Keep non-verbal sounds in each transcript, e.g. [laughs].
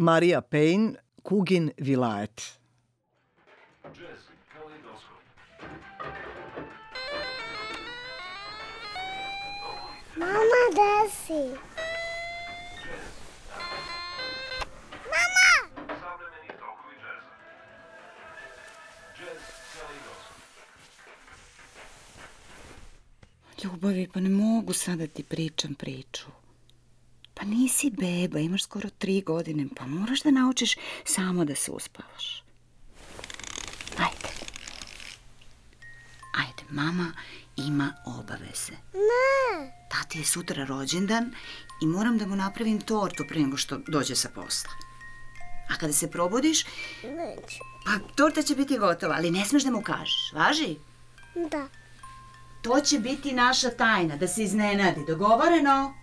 Marija Payne, Kugin Vilajet. Mama, gde si? Mama! Ljubavi, pa ne mogu sad da ti pričam priču. Pa nisi beba, imaš skoro tri godine, pa moraš da naučiš samo da se uspavaš. Ajde. Ajde, mama ima obaveze. Ne, Tati je sutra rođendan i moram da mu napravim tortu pre nego što dođe sa posla. A kada se probudiš, neću. pa torta će biti gotova, ali ne smeš da mu kažeš. Važi? Da. To će biti naša tajna, da se iznenadi. Dogovoreno?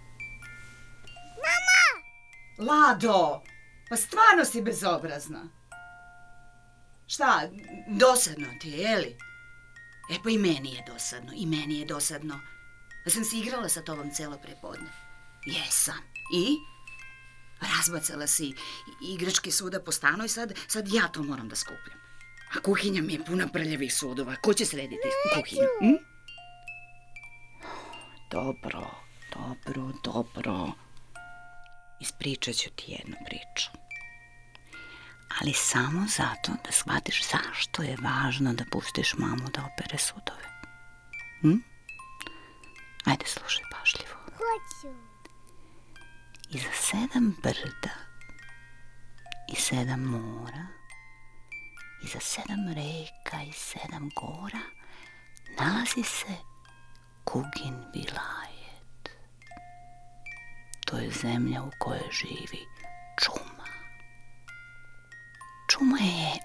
Lado! Pa stvarno si bezobrazna. Šta, dosadno ti je, jeli? E pa i meni je dosadno, i meni je dosadno. Da sam se igrala sa tobom celo prepodne. Jesam. I? Razbacala si igračke suda po stanu i sad, sad ja to moram da skupljam. A kuhinja mi je puna prljavih sudova. Ko će srediti kuhinju? Hm? Dobro, dobro, dobro. Ispričat ću ti jednu priču. Ali samo zato da shvatiš zašto je važno da pustiš mamu da opere sudove. Hm? Ajde, slušaj pažljivo. Hoću. Iza sedam brda i sedam mora, iza sedam reka i sedam gora, nalazi se Kugin Vilajet. To je zemlja u kojoj živi čuma. Čuma je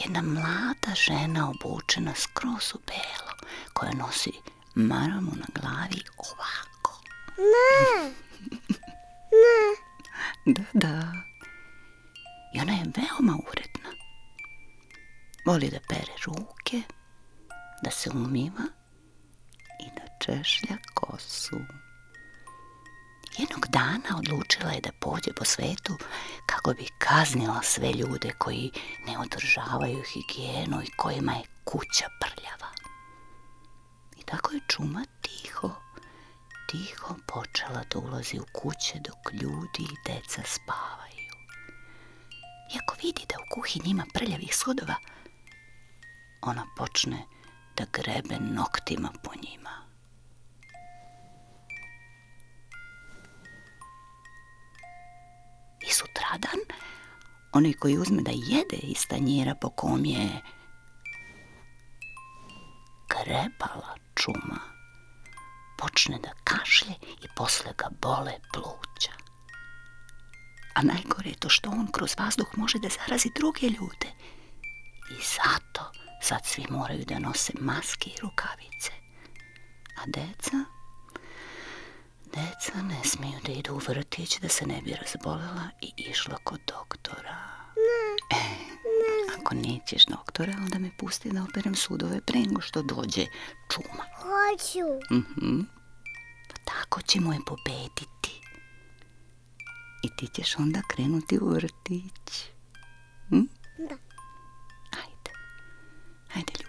jedna mlada žena obučena skroz u belo, koja nosi maramu na glavi ovako. Ne, ne. Da, da. I ona je veoma uredna. Voli da pere ruke, da se umiva i da češlja kosu. Jednog dana odlučila je da pođe po svetu kako bi kaznila sve ljude koji ne održavaju higijenu i kojima je kuća prljava. I tako je čuma tiho, tiho počela da ulazi u kuće dok ljudi i deca spavaju. I ako vidi da u kuhinji ima prljavih sudova, ona počne da grebe noktima po njima. Onaj koji uzme da jede iz tanjira po kom je grebala čuma, počne da kašlje i posle ga bole pluća. A najgore je to što on kroz vazduh može da zarazi druge ljude. I zato sad svi moraju da nose maske i rukavice. A deca? Deca ne smiju da idu u vrtić da se ne bi razbolela i išla kod doktora. E, ako nećeš doktora, onda me pusti da operem sudove pre nego što dođe čuma. Hoću. Mhm. Pa tako ćemo je pobediti. I ti ćeš onda krenuti u vrtić. Hm? Da. Ajde. Ajde, ljubi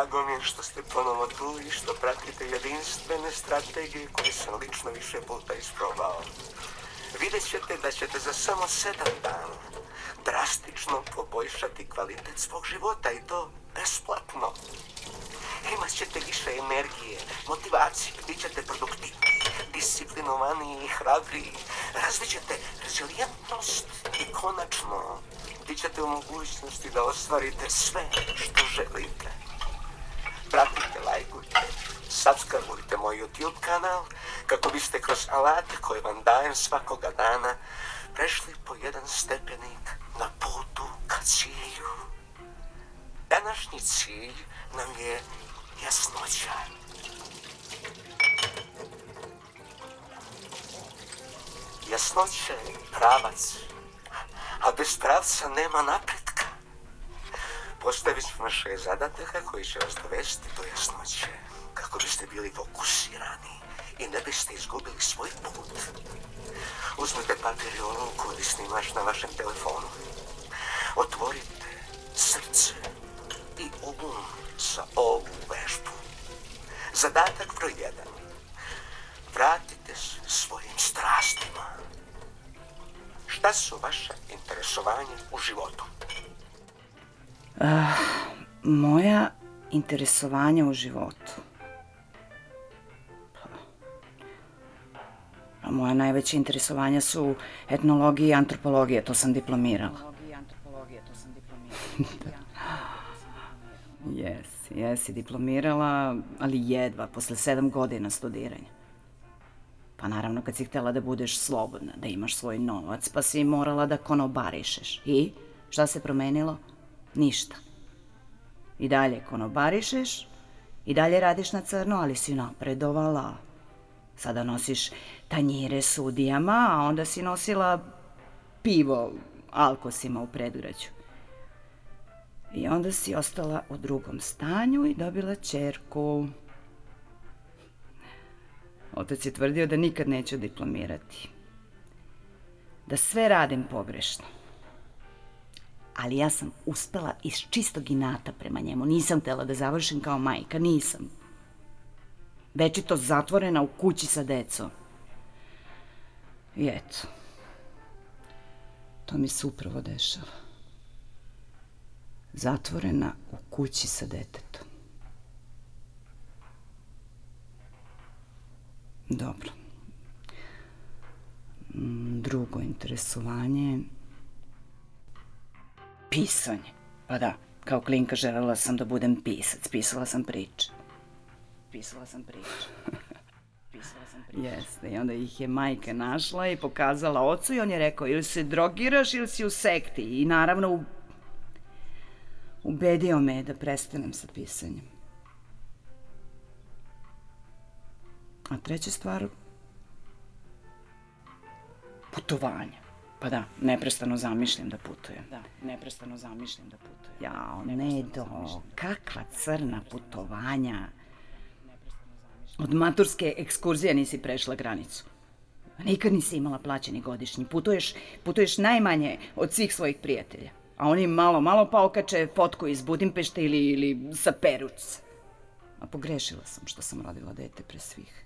Drago mi je što ste ponovo tu i što pratite jedinstvene strategije koje sam lično više puta isprobao. Vidjet ćete da ćete za samo sedam dana drastično poboljšati kvalitet svog života i to besplatno. Imat ćete više energije, motivacije, bit ćete produktivniji, disciplinovaniji i hrabriji, razvit ćete rezilijentnost i konačno bit ćete u mogućnosti da ostvarite sve što želite. Pratite, lajkujte, subscribeujte moj YouTube kanal kako biste kroz alate koje vam dajem svakoga dana prešli po jedan stepenik na putu ka cilju. Današnji cilj nam je jasnoća. Jasnoća je pravac, a bez pravca nema napretka. Postavit ćemo šest zadataka koji će vas dovesti do jasnoće, kako biste bili fokusirani i ne biste izgubili svoj put. Uzmite papir i olovku ili snimaš na vašem telefonu. Otvorite srce i um za ovu vežbu. Zadatak broj jedan. Vratite se svojim strastima. Šta su vaše interesovanja u životu? Moja interesovanja u životu. Pa, moja najveća interesovanja su etnologija i antropologija, to sam diplomirala. [laughs] Jesi, jesi diplomirala, ali jedva, posle sedam godina studiranja. Pa naravno kad si htela da budeš slobodna, da imaš svoj novac, pa si morala da konobarišeš. I šta se promenilo? Ništa. I dalje konobarišeš, i dalje radiš na crno, ali si napredovala. Sada nosiš tanjire sudijama, a onda si nosila pivo alkosima u predgrađu. I onda si ostala u drugom stanju i dobila čerku. Otac je tvrdio da nikad neću diplomirati. Da sve radim pogrešno. Ali ja sam uspela iz čistog inata prema njemu. Nisam htela da završim kao majka, nisam. Večito zatvorena u kući sa decom. I eto. To mi se upravo dešava. Zatvorena u kući sa detetom. Dobro. Mm, Drugo interesovanje... Pisanje. Pa da, kao klinka želela sam da budem pisac. Pisala sam priče. Pisala sam priče. [laughs] Pisala sam priče. Jeste, i onda ih je majka našla i pokazala ocu i on je rekao ili se drogiraš ili si u sekti. I naravno u... ubedio me je da prestanem sa pisanjem. A treća stvar, putovanja. Pa da, neprestano zamišljam da putujem. Da, neprestano zamišljam da putujem. Jao, Nedo, kakva crna putovanja. Od maturske ekskurzije nisi prešla granicu. A Nikad nisi imala plaćeni godišnji. Putuješ, putuješ najmanje od svih svojih prijatelja. A oni malo, malo pa okače fotku iz Budimpešte ili, ili sa Peruc. A pogrešila sam što sam rodila dete pre svih.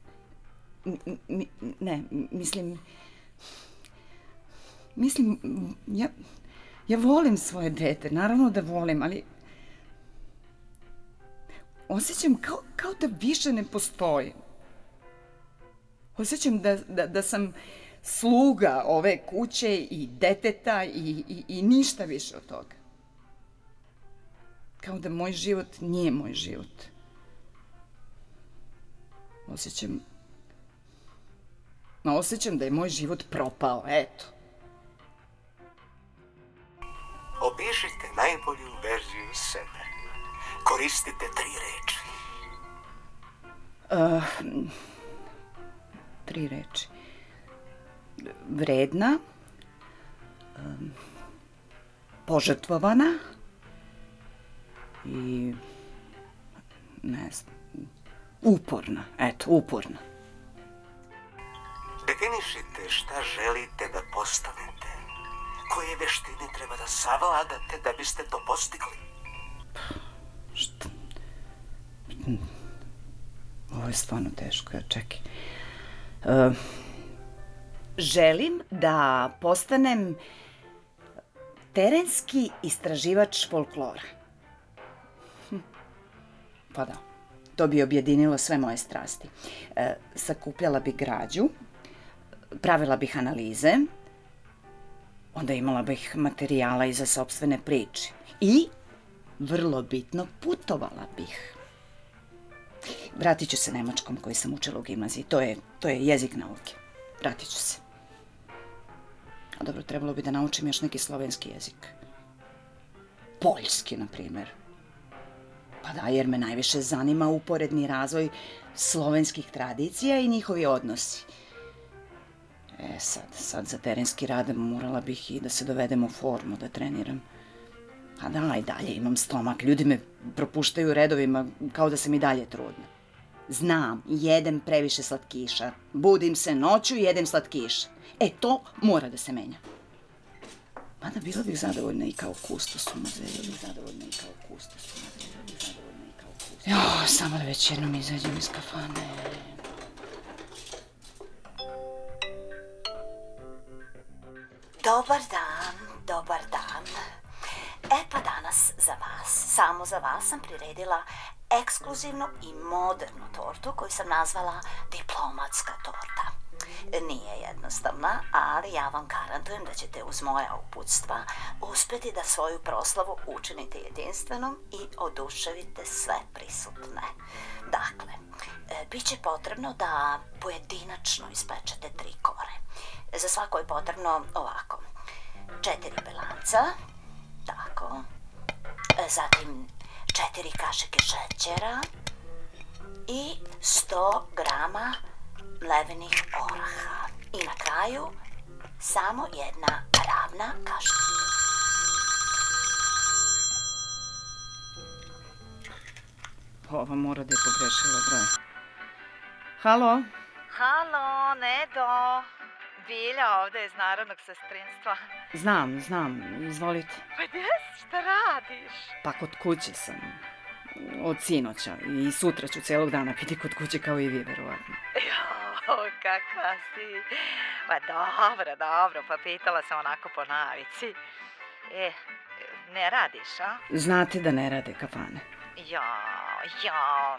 Mi- ne, mislim... Mislim, ja, ja volim svoje dete, naravno da volim, ali... Osjećam kao, kao da više ne postoji. Osjećam da, da, da sam sluga ove kuće i deteta i, i, i ništa više od toga. Kao da moj život nije moj život. Osjećam... Osjećam da je moj život propao, eto. Opišite najbolju verziju sebe. Koristite tri reči. tri reči. Vredna, em, požrtvovana i ne znam, uporna, eto, uporna. Definišite šta želite da postanete. Koje veštine treba da savladate da biste to postigli. Šta? Ovo je stvarno teško, ja čekaj. E, želim da postanem terenski istraživač folklora. Hm. Pa da, to bi objedinilo sve moje strasti. E, sakupljala bi građu, pravila bih analize, onda imala bih materijala i za sobstvene priče. I, vrlo bitno, putovala bih. Vratit ću se nemačkom koji sam učila u gimnaziji. To je, to je jezik nauke. Vratit ću se. A dobro, trebalo bi da naučim još neki slovenski jezik. Poljski, na primjer. Pa da, jer me najviše zanima uporedni razvoj slovenskih tradicija i njihovi odnosi. E sad, sad za terenski rad morala bih i da se dovedem u formu, da treniram. A da, i dalje imam stomak. Ljudi me propuštaju redovima kao da sam i dalje trudna. Znam, jedem previše slatkiša. Budim se noću i jedem slatkiša. E, to mora da se menja. Mada bila bih zadovoljna i kao kustos u muzeju. Bila bih zadovoljna i kao kustos u muzeju. Jo, samo da već jednom izađem iz kafane. Dobar dan, dobar dan. E pa danas za vas, samo za vas sam priredila ekskluzivnu i modernu tortu koju sam nazvala diplomatska torta. Nije jednostavna, ali ja vam garantujem da ćete uz moja uputstva uspjeti da svoju proslavu učinite jedinstvenom i oduševite sve prisutne. Dakle, e, bit će potrebno da pojedinačno ispečete tri kore. Za svako je potrebno ovako. Četiri belanca, tako. E, Zatim četiri kašike šećera i 100 grama mlevenih oraha. I na kraju samo jedna ravna kašika. Ova mora da je pogrešila broj. Halo? Halo, Nedo. Bilja ovde iz Narodnog sestrinstva. Znam, znam, izvolite. Pa gdje si, šta radiš? Pa kod kuće sam. Od sinoća i sutra ću celog dana biti kod kuće kao i vi, verovatno. [laughs] Jo, kakva si. Pa dobro, dobro, pa pitala sam onako po navici. E, ne radiš, a? Znate da ne rade kafane. Ja, ja,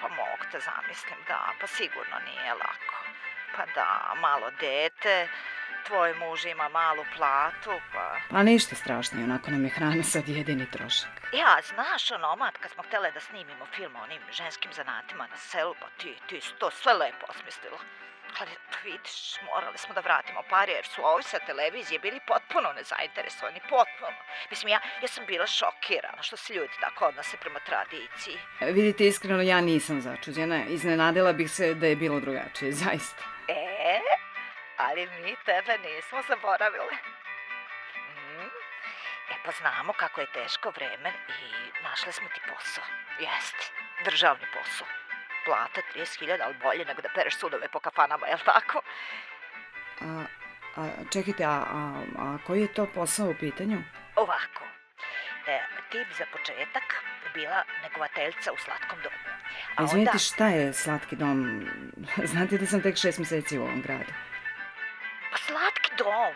pa mogu te zamislim, da, pa sigurno nije lako. Pa da, malo dete, tvoj muž ima malu platu, pa... Pa ništa strašno, onako nam je hrana sad jedini trošak. Ja, znaš ono, mat, kad smo htjele da snimimo film o onim ženskim zanatima na selu, pa ti, ti si to sve lepo osmislila. Ali, vidiš, morali smo da vratimo pare, jer su ovi sa televizije bili potpuno nezainteresovani, potpuno. Mislim, ja, ja sam bila šokirana što se ljudi tako odnose prema tradiciji. Vidite, iskreno, ja nisam začuđena. Iznenadila bih se da je bilo drugačije, zaista. E, ali mi tebe nismo zaboravile. Mm. E pa znamo kako je teško vreme i našli smo ti posao. Jeste, državni posao. Plata 30.000, ali bolje nego da pereš sudove po kafanama, jel tako? A, a čekajte, a, a, a koji je to posao u pitanju? Ovako, e, ti bi za početak bila negovateljica u slatkom domu. A izvinite, šta je slatki dom? [laughs] Znate da sam tek šest meseci u ovom gradu. Pa slatki dom.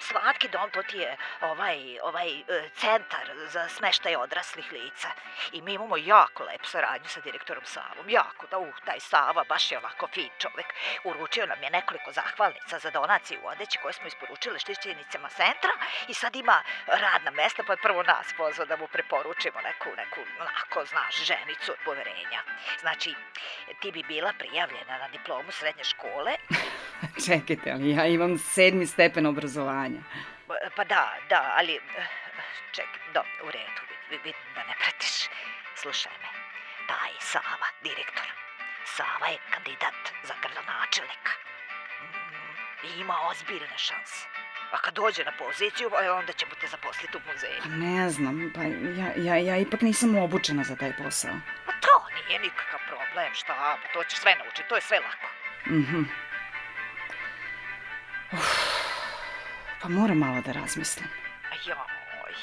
Slatki dom, to ti je ovaj, ovaj e, centar za smeštaj odraslih lica. I mi imamo jako lep saradnju sa direktorom Savom. Jako, da uh, taj Sava baš je ovako fin čovek. Uručio nam je nekoliko zahvalnica za donaciju u odeći koje smo isporučili štićenicama centra i sad ima radna mesta pa je prvo nas pozvao da mu preporučimo neku, neku, onako, znaš, ženicu od poverenja. Znači, ti bi bila prijavljena na diplomu srednje škole [laughs] Čekajte, ali ja imam sedmi stepen obrazovanja. Pa- Pa da, da, ali... eh, Ček, do, u redu, vid- vid- vidim da ne pratiš. Slušaj me, taj Sava, direktor, Sava je kandidat za gradonačelnika. Mm, I ima ozbiljne šanse. A kad dođe na poziciju, e, onda ćemo te zaposliti u muzeju. Pa ne znam, pa ja, ja, ja ipak nisam obučena za taj posao. Pa to nije nikakav problem, šta, pa to ćeš sve naučiti, to je sve lako. Mhm. Uf, moram malo da razmislim. Joj.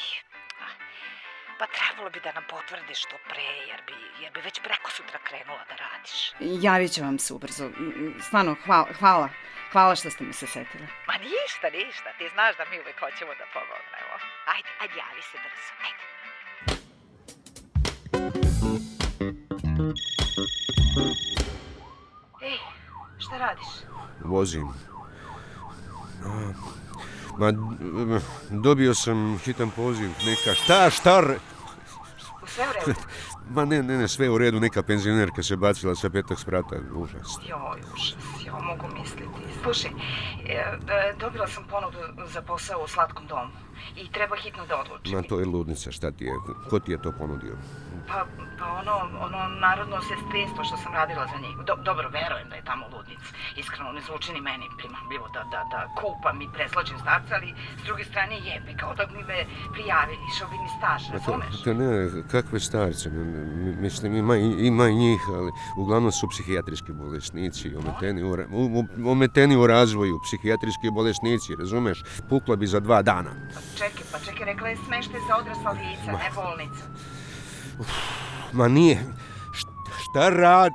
Pa trebalo bi da nam potvrdiš što pre, jer bi, jer bi već preko sutra krenula da radiš. Javit ću vam se ubrzo. Stvarno, hvala, hvala. Hvala što ste mi se setile. Ma ništa, ništa, ti znaš da mi uvek hoćemo da pomognemo. Ajde, ajde, javi se brzo, ajde. Ej, šta radiš? Vozim. A, Ma, dobio sam hitan poziv, neka, šta, šta, sve u redu? [laughs] ma ne, ne, ne, sve u redu, neka penzionerka se bacila sa petog sprata, užas. Joj, užas, ja mogu misliti. Slušaj, e, e, dobila sam ponudu za posao u slatkom domu. I treba hitno da odlučim. Ma to je ludnica, šta ti je? Ko ti je to ponudio? Pa, pa ono, ono narodno sestrinstvo što sam radila za njih. Do, dobro, verujem da je tamo ludnica. Iskreno, ne zvuči ni meni primamljivo da, da, da kupam i preslađem starca, ali s druge strane jebe, kao da bi me prijavili, išao bi mi staž, razumeš? to ne, kakve starce, mislim ima, ima i njih, ali uglavnom su psihijatrijski bolesnici, ometeni u- u- ometeni u razvoju, psihijatrijski bolesnici, razumeš? Pukla bi za dva dana. Čekaj, pa čekaj, rekla je smeštaj za odrasla lica, ne bolnica. Ma nije, Št- šta rad?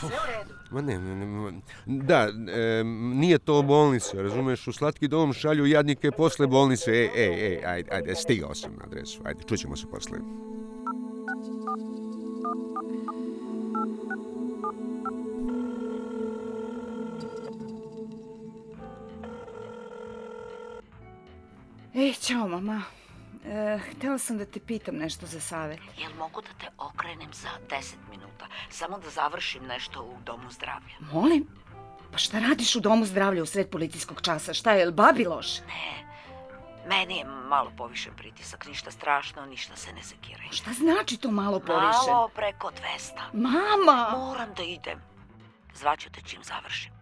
Sve u redu. Ma ne, ne, da, e, nije to bolnica, razumeš, u slatki dom šalju jadnike posle bolnice, ej, ej, ej, ajde, ajde, stigao sam na adresu, ajde, čućemo se posle. Ej, čao mama. E, htela sam da te pitam nešto za savet. Jel mogu da te okrenem za 10 minuta? Samo da završim nešto u domu zdravlja. Molim? Pa šta radiš u domu zdravlja u sred policijskog časa? Šta je, jel babi loš? Ne, meni je malo povišen pritisak, ništa strašno, ništa se ne sekiraj. Šta znači to malo povišen? Malo preko 200. Mama! Moram da idem. Zvaću te čim završim.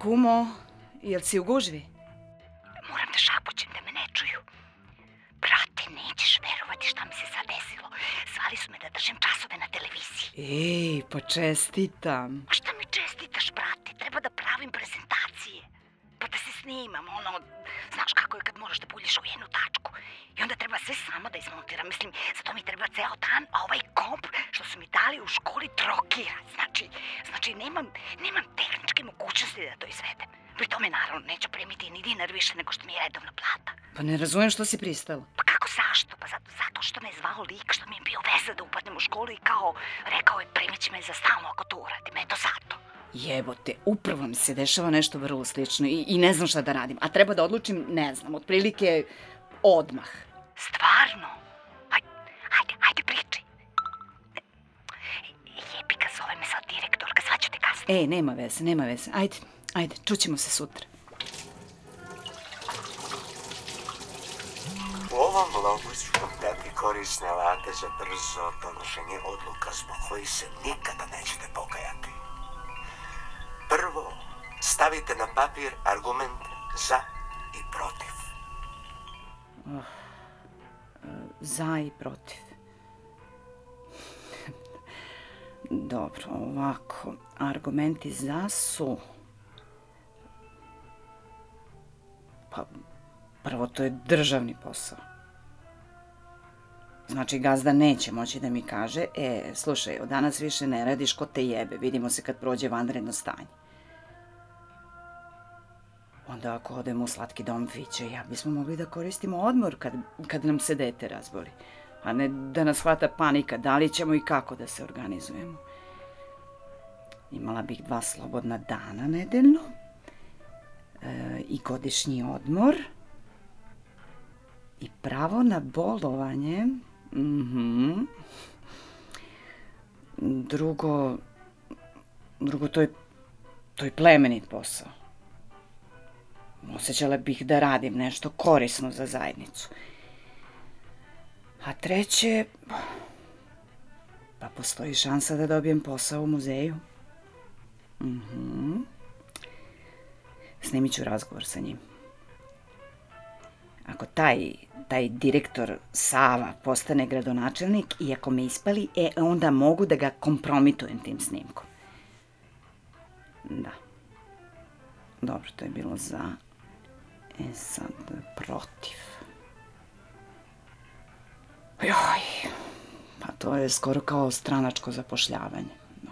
Kumo, jel si u gužvi? Moram da šapućem da me ne čuju. Brate, nećeš verovati šta mi se sad desilo. Zvali su me da držim časove na televiziji. Ej, pa čestitam. A šta mi čestitaš, brate? Treba da pravim prezentacije. Pa da se snimam, ono, znaš kako je kad moraš da puljiš u jednu tačku. I onda treba sve sama da izmontiram. Mislim, za to mi treba ceo dan, a ovaj komp što su mi dali u školi trokira. Znači, znači nemam, nemam tehničke mogućnosti da to izvedem. Pri tome, naravno, neću primiti ni dinar više nego što mi je redovna plata. Pa ne razumem što si pristala. Pa kako zašto? Pa zato, zato što me je zvao lik što mi je bio veza da upadnem u školu i kao rekao je primit će me za stalno ako to uradim. Eto zato. Jebote, upravo mi se dešava nešto vrlo slično i, i ne znam šta da radim. A treba da odlučim, ne znam, otprilike odmah. Stvarno? Е, нема везе, нема везе. Ајде, ајде, чучимо се сутра. U ovom logičkom tebi korisne alate za brzo donošenje odluka zbog koji se nikada nećete pokajati. Prvo, stavite na papir argument za i protiv. Uh, za i protiv. Dobro, ovako. Argumenti za su... Pa, prvo to je državni posao. Znači, gazda neće moći da mi kaže, e, slušaj, od danas više ne radiš ko te jebe, vidimo se kad prođe vanredno stanje. Onda ako odemo u slatki dom Fiće, ja bismo mogli da koristimo odmor kad, kad nam se dete razboli. A ne da nas hvata panika, da li ćemo i kako da se organizujemo. Imala bih dva slobodna dana nedeljno e, i godišnji odmor i pravo na bolovanje. Mhm. Drugo, drugo to je, to je plemenit posao. Osjećala bih da radim nešto korisno za zajednicu. A treće, pa postoji šansa da dobijem posao u muzeju. Mhm. Snimit ću razgovor sa njim. Ako taj, taj direktor Sava postane gradonačelnik i ako me ispali, e, onda mogu da ga kompromitujem tim snimkom. Da. Dobro, to je bilo za. E sad, protiv. Joj, pa to je skoro kao stranačko zapošljavanje. No.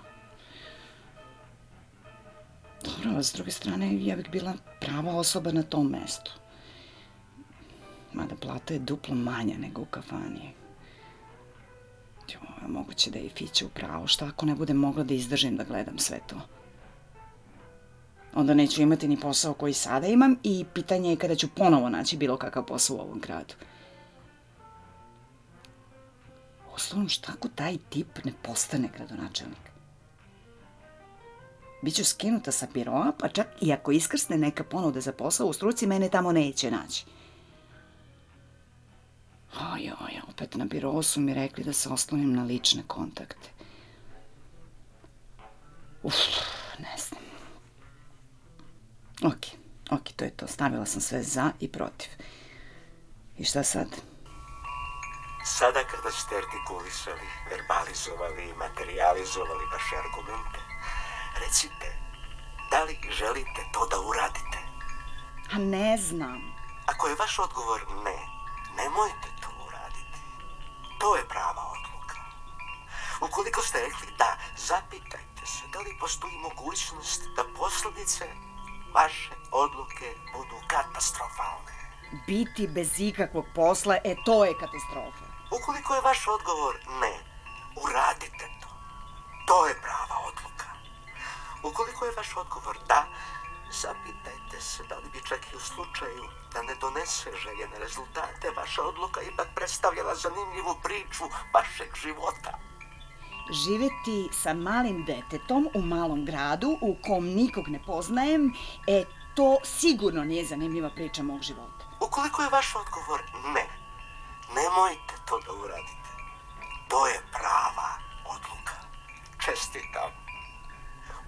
Dobro, s druge strane, ja bih bila prava osoba na tom mestu. Mada plata je duplo manja nego u kafani. Jo, moguće da je i Fića u pravu. Šta ako ne budem mogla da izdržim da gledam sve to? Onda neću imati ni posao koji sada imam i pitanje je kada ću ponovo naći bilo kakav posao u ovom gradu. Osnovno, šta ako taj tip ne postane gradonačelnik? Biću skinuta sa biroa, pa čak i ako iskrsne neka ponuda za posao u struci, mene tamo neće naći. Aj, aj, opet na birou su mi rekli da se oslonim na lične kontakte. Uf, ne znam. Ok, ok, to je to. Stavila sam sve za i protiv. I šta sad? Sada kada ste artikulisali, verbalizovali i materializovali vaše argumente, recite, da li želite to da uradite? A ne znam. Ako je vaš odgovor ne, nemojte to uraditi. To je prava odluka. Ukoliko ste rekli da, zapitajte se da li postoji mogućnost da posledice vaše odluke budu katastrofalne. Biti bez ikakvog posla, e to je katastrofa. Ukoliko je vaš odgovor ne, uradite to. To je prava odluka. Ukoliko je vaš odgovor da, zapitajte se da li bi čak i u slučaju da ne donese željene rezultate, vaša odluka ipak predstavljala zanimljivu priču vašeg života. Živeti sa malim detetom u malom gradu u kom nikog ne poznajem, e to sigurno nije zanimljiva priča mog života. Ukoliko je vaš odgovor ne, nemojte to da uradite. To je prava odluka. Čestitam.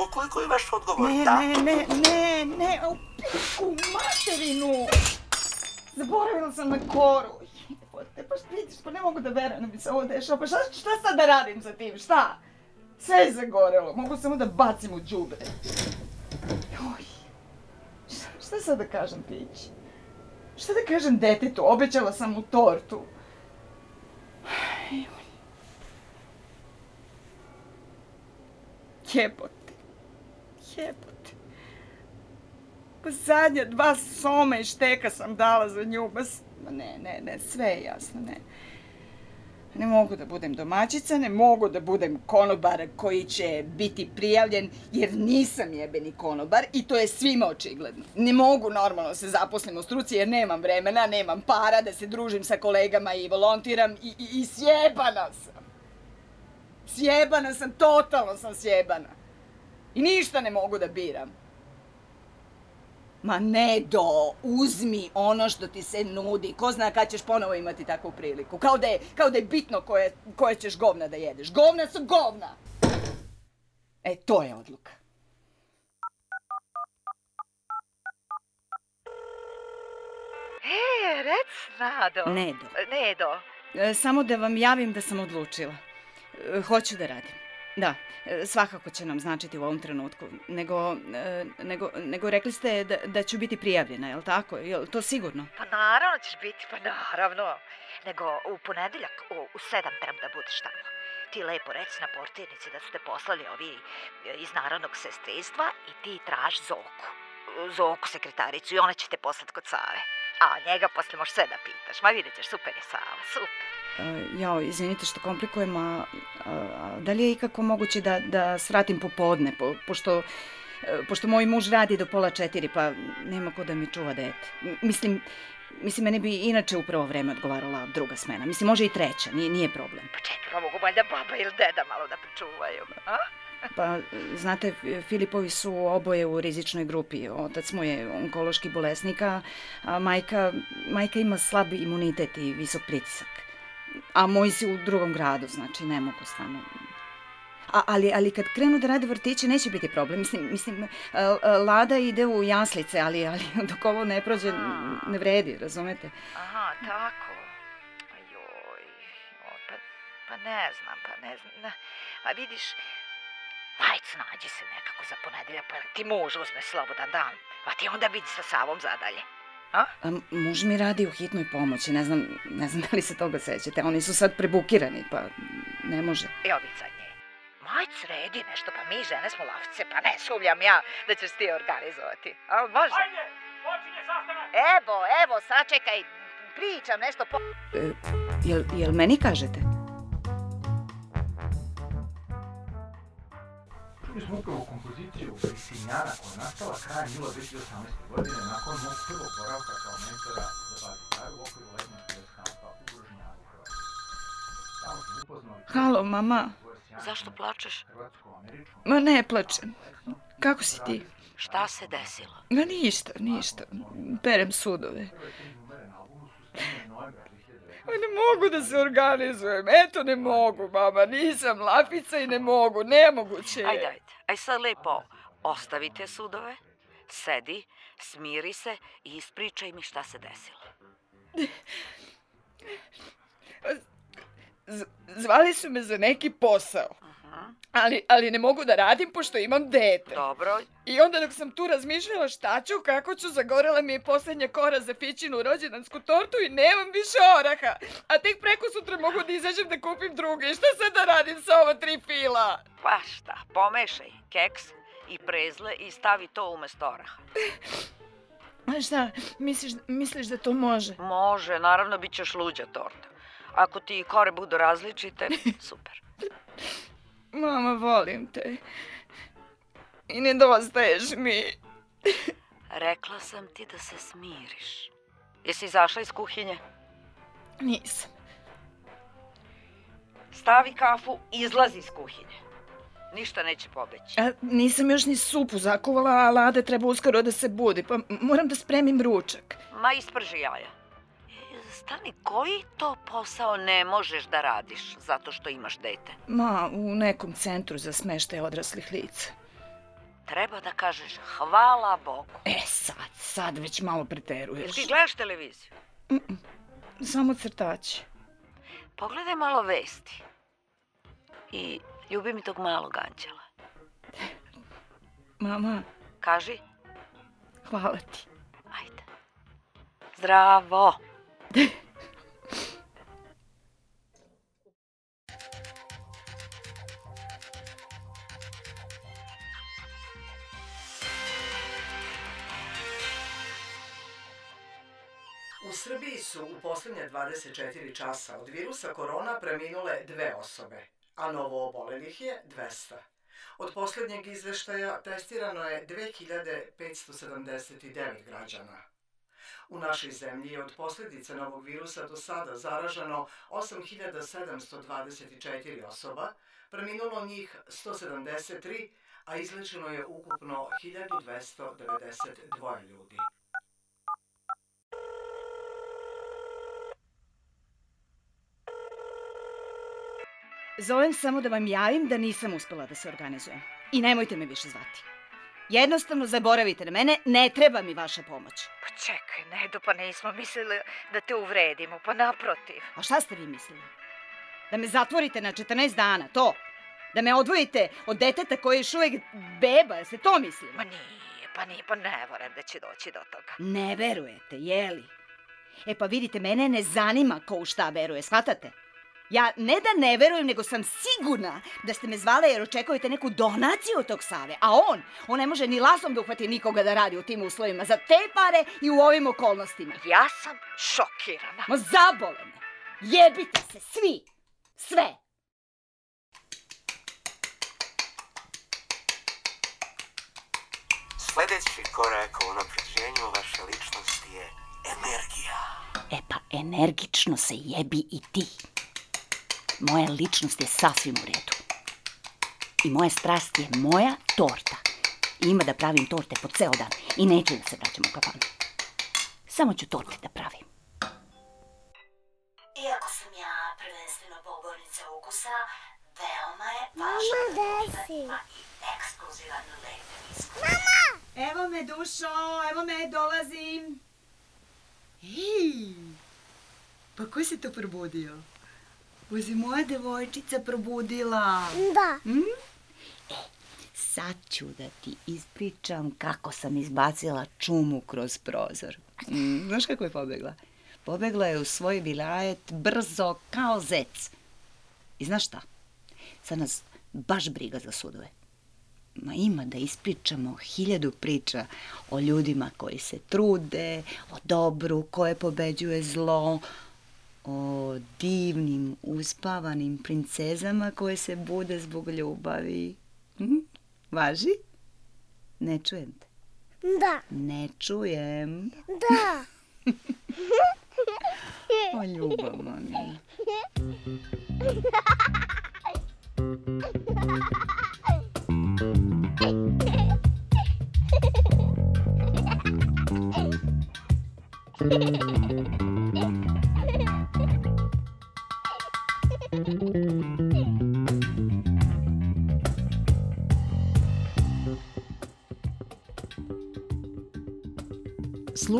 Ukoliko je vaš odgovor Ne, da... ne, ne, ne, ne, u piku materinu! Zaboravila sam na koru. Jebote, pa šta vidiš, pa ne mogu da verujem da mi se ovo dešava. Pa šta, šta sad da radim sa tim, šta? Sve je zagorelo, mogu samo da bacim u džubre. Joj, šta, šta sad da kažem pići? Šta da kažem detetu, obećala sam mu tortu. Jebote, jebote. Pa zadnja dva soma i šteka sam dala za nju, ma ne, ne, ne, sve je jasno, ne. Ne mogu da budem domaćica, ne mogu da budem konobar koji će biti prijavljen, jer nisam jebeni konobar i to je svima očigledno. Ne mogu normalno se zaposlim u struci jer nemam vremena, nemam para da se družim sa kolegama i volontiram i, i, i sjebana sam. Sjebana sam, totalno sam sjebana. I ništa ne mogu da biram. Ma ne do, uzmi ono što ti se nudi. Ko zna kad ćeš ponovo imati takvu priliku. Kao da je, kao da je bitno koje, koje ćeš govna da jedeš. Govna su govna! E, to je odluka. E, rec, Nado. Nedo. Nedo. E, samo da vam javim da sam odlučila. E, hoću da radim. Da, e, svakako će nam značiti u ovom trenutku. Nego, e, nego, nego rekli ste da, da ću biti prijavljena, je li tako? Je li to sigurno? Pa naravno ćeš biti, pa naravno. Nego u ponedeljak u, u sedam treba da budeš tamo. Ti lepo reci na portirnici da su te poslali ovi e, iz Narodnog sestrinstva i ti traž Zoku. Zoku sekretaricu i ona će te poslati kod Save. A njega posle možeš sve da pitaš. Ma vidjet ćeš, super je Sava, super. E, jao, izvinite što komplikujem, a, a, a da li je ikako moguće da, da svratim popodne, po, pošto, e, pošto moj muž radi do pola četiri, pa nema ko da mi čuva dete. Mislim, mislim, meni bi inače upravo vreme odgovarala druga smena. Mislim, može i treća, nije, nije problem. Pa čekaj, pa mogu valjda baba ili deda malo da pričuvaju. A? Pa, znate, Filipovi su oboje u rizičnoj grupi. Otac mu je onkološki bolesnik, a majka, majka ima slab imunitet i visok pritisak. A moj si u drugom gradu, znači ne mogu stvarno. A, ali, ali kad krenu da rade vrtiće, neće biti problem. Mislim, mislim, a, a, Lada ide u jaslice, ali, ali [laughs] dok ovo ne prođe, ne vredi, razumete? Aha, tako. Ajoj, o, pa, pa ne znam, pa ne znam. A vidiš, hajde snađi se nekako za ponedeljak, pa ti muž uzme slobodan dan. A ti onda vidi sa Savom zadalje. A? A muž mi radi u hitnoj pomoći, ne znam, ne znam [laughs] da li se toga sećate. Oni su sad prebukirani, pa ne može. Evo vid sad nje. Maj sredi nešto, pa mi žene smo lavce, pa ne sumljam ja da ćeš ti organizovati. A može? Ajde, počinje sastanak! Evo, evo, sačekaj, pričam nešto po... E, jel, jel meni kažete? Čuli smo upravo kompoziciju Kristinjana koja je nastala krajem jula 2018. godine nakon mog prvog boravka kao mentora za bas gitaru u okviru letnjeg pleskauta u Grožnjavu Hrvatskoj. Halo, mama. Zašto plačeš? Ma ne plačem. Kako si ti? Šta se desilo? Ma ništa, ništa. Perem sudove. Ne mogu da se organizujem. Eto ne mogu, mama. Nisam lapica i ne mogu. Nemoguće je. Ajde, ajde. Aj sad lepo ostavite sudove, sedi, smiri se i ispričaj mi šta se desilo. [laughs] Z- zvali su me za neki posao. Ali, ali ne mogu da radim pošto imam dete. Dobro, I onda dok sam tu razmišljala šta ću, kako ću, zagorela mi je posljednja kora za Fićinu rođendansku tortu i nemam više oraha. A tek preko sutra mogu da izađem da kupim druge. Šta sad da radim sa ova tri fila? pa šta, pomešaj keks i prezle i stavi to umesto oraha. A šta, misliš, misliš da to može? Može, naravno bit ćeš luđa torta. Ako ti kore budu različite, super. [laughs] Mama, volim te. I nedostaješ mi. Rekla sam ti da se smiriš. Jesi izašla iz kuhinje? Nisam. Stavi kafu, izlazi iz kuhinje. Ništa neće pobeći. A nisam još ni supu zakuvala, a Lada treba uskoro da se budi, pa moram da spremim ručak. Ma isprži jaja. Stani, koji to posao ne možeš da radiš zato što imaš dete? Ma, u nekom centru za smeštaj odraslih lica. Treba da kažeš hvala Bogu. E, sad, sad već malo preteruješ. Jel ti gledaš televiziju? Samo crtači. Pogledaj malo vesti. I ljubi mi tog malog anđela. Mama, Kaži, hvala ti. ajde. Zdravo. U Srbiji su u posljednje 24 časa od virusa korona preminule dve osobe, a novo obolelih je 200. Od posljednjeg izveštaja testirano je 2579 građana. U našoj zemlji je od posljedice novog virusa do sada zaraženo 8724 osoba, preminulo njih 173, a izlečeno je ukupno 1292 ljudi. Zovem samo da vam javim da nisam uspela da se organizujem. I nemojte me više zvati. Jednostavno zaboravite na mene, ne treba mi vaša pomoć. Pa čekaj, Nedo, pa nismo mislili da te uvredimo, pa naprotiv. A šta ste vi mislili? Da me zatvorite na 14 dana, to? Da me odvojite od deteta koje je još uvijek beba, jeste to mislili? Ma nije, pa nije, pa ne verujem da će doći do toga. Ne verujete, jeli? E pa vidite, mene ne zanima ko u šta veruje, shvatate? Ja ne da ne verujem, nego sam sigurna da ste me zvale jer očekujete neku donaciju od tog Save. A on, on ne može ni lasom da uhvati nikoga da radi u tim uslovima. Za te pare i u ovim okolnostima. Ja sam šokirana. Ma zabole me. Jebite se, svi. Sve. Sljedeći korak u unapređenju vaše ličnosti je energija. E pa energično se jebi i ti. Moja ličnost je sasvim u redu. I moja strast je moja torta. I ima da pravim torte po ceo dan. I neću da se vraćam u kafanu. Samo ću torte da pravim. Iako sam ja prvenstveno pobornica ukusa, veoma je Mama, desi. ekskluzivan lep Evo me, dušo, evo me, dolazim. Ej, pa ko se to probudio? Uzi moja devojčica probudila. Da. Sad ću da ti ispričam kako sam izbacila čumu kroz prozor. Mm, znaš kako je pobegla? Pobegla je u svoj vilajet brzo kao zec. I znaš šta? Sad nas baš briga za sudove. Ma ima da ispričamo hiljadu priča o ljudima koji se trude, o dobru koje pobeđuje zlo, o divnim, uspavanim princezama koje se bude zbog ljubavi. Mhm. Važi? Ne čujem te. Da. Ne čujem. Da. [laughs] O ljubav, mami. [laughs]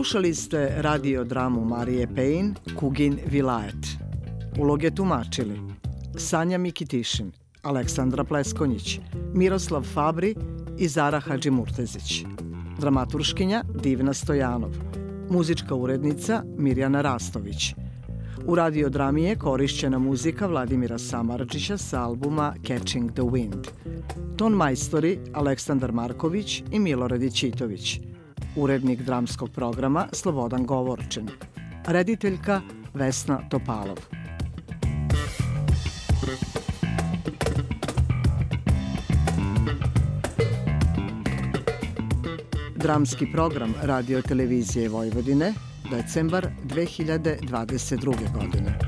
Slušali ste radio dramu Marije Pejn, Kugin Vilajet. Uloge tumačili Sanja Mikitišin, Aleksandra Pleskonjić, Miroslav Fabri i Zara Hadžimurtezić. Dramaturškinja Divna Stojanov. Muzička urednica Mirjana Rastović. U radiodrami je korišćena muzika Vladimira Samarđića sa albuma Catching the Wind. Ton majstori Aleksandar Marković i Milorad Ićitović. Urednik dramskog programa Slobodan Govorčin. Rediteljka Vesna Topalov. Dramski program Radio Televizije Vojvodine, decembar 2022. godine.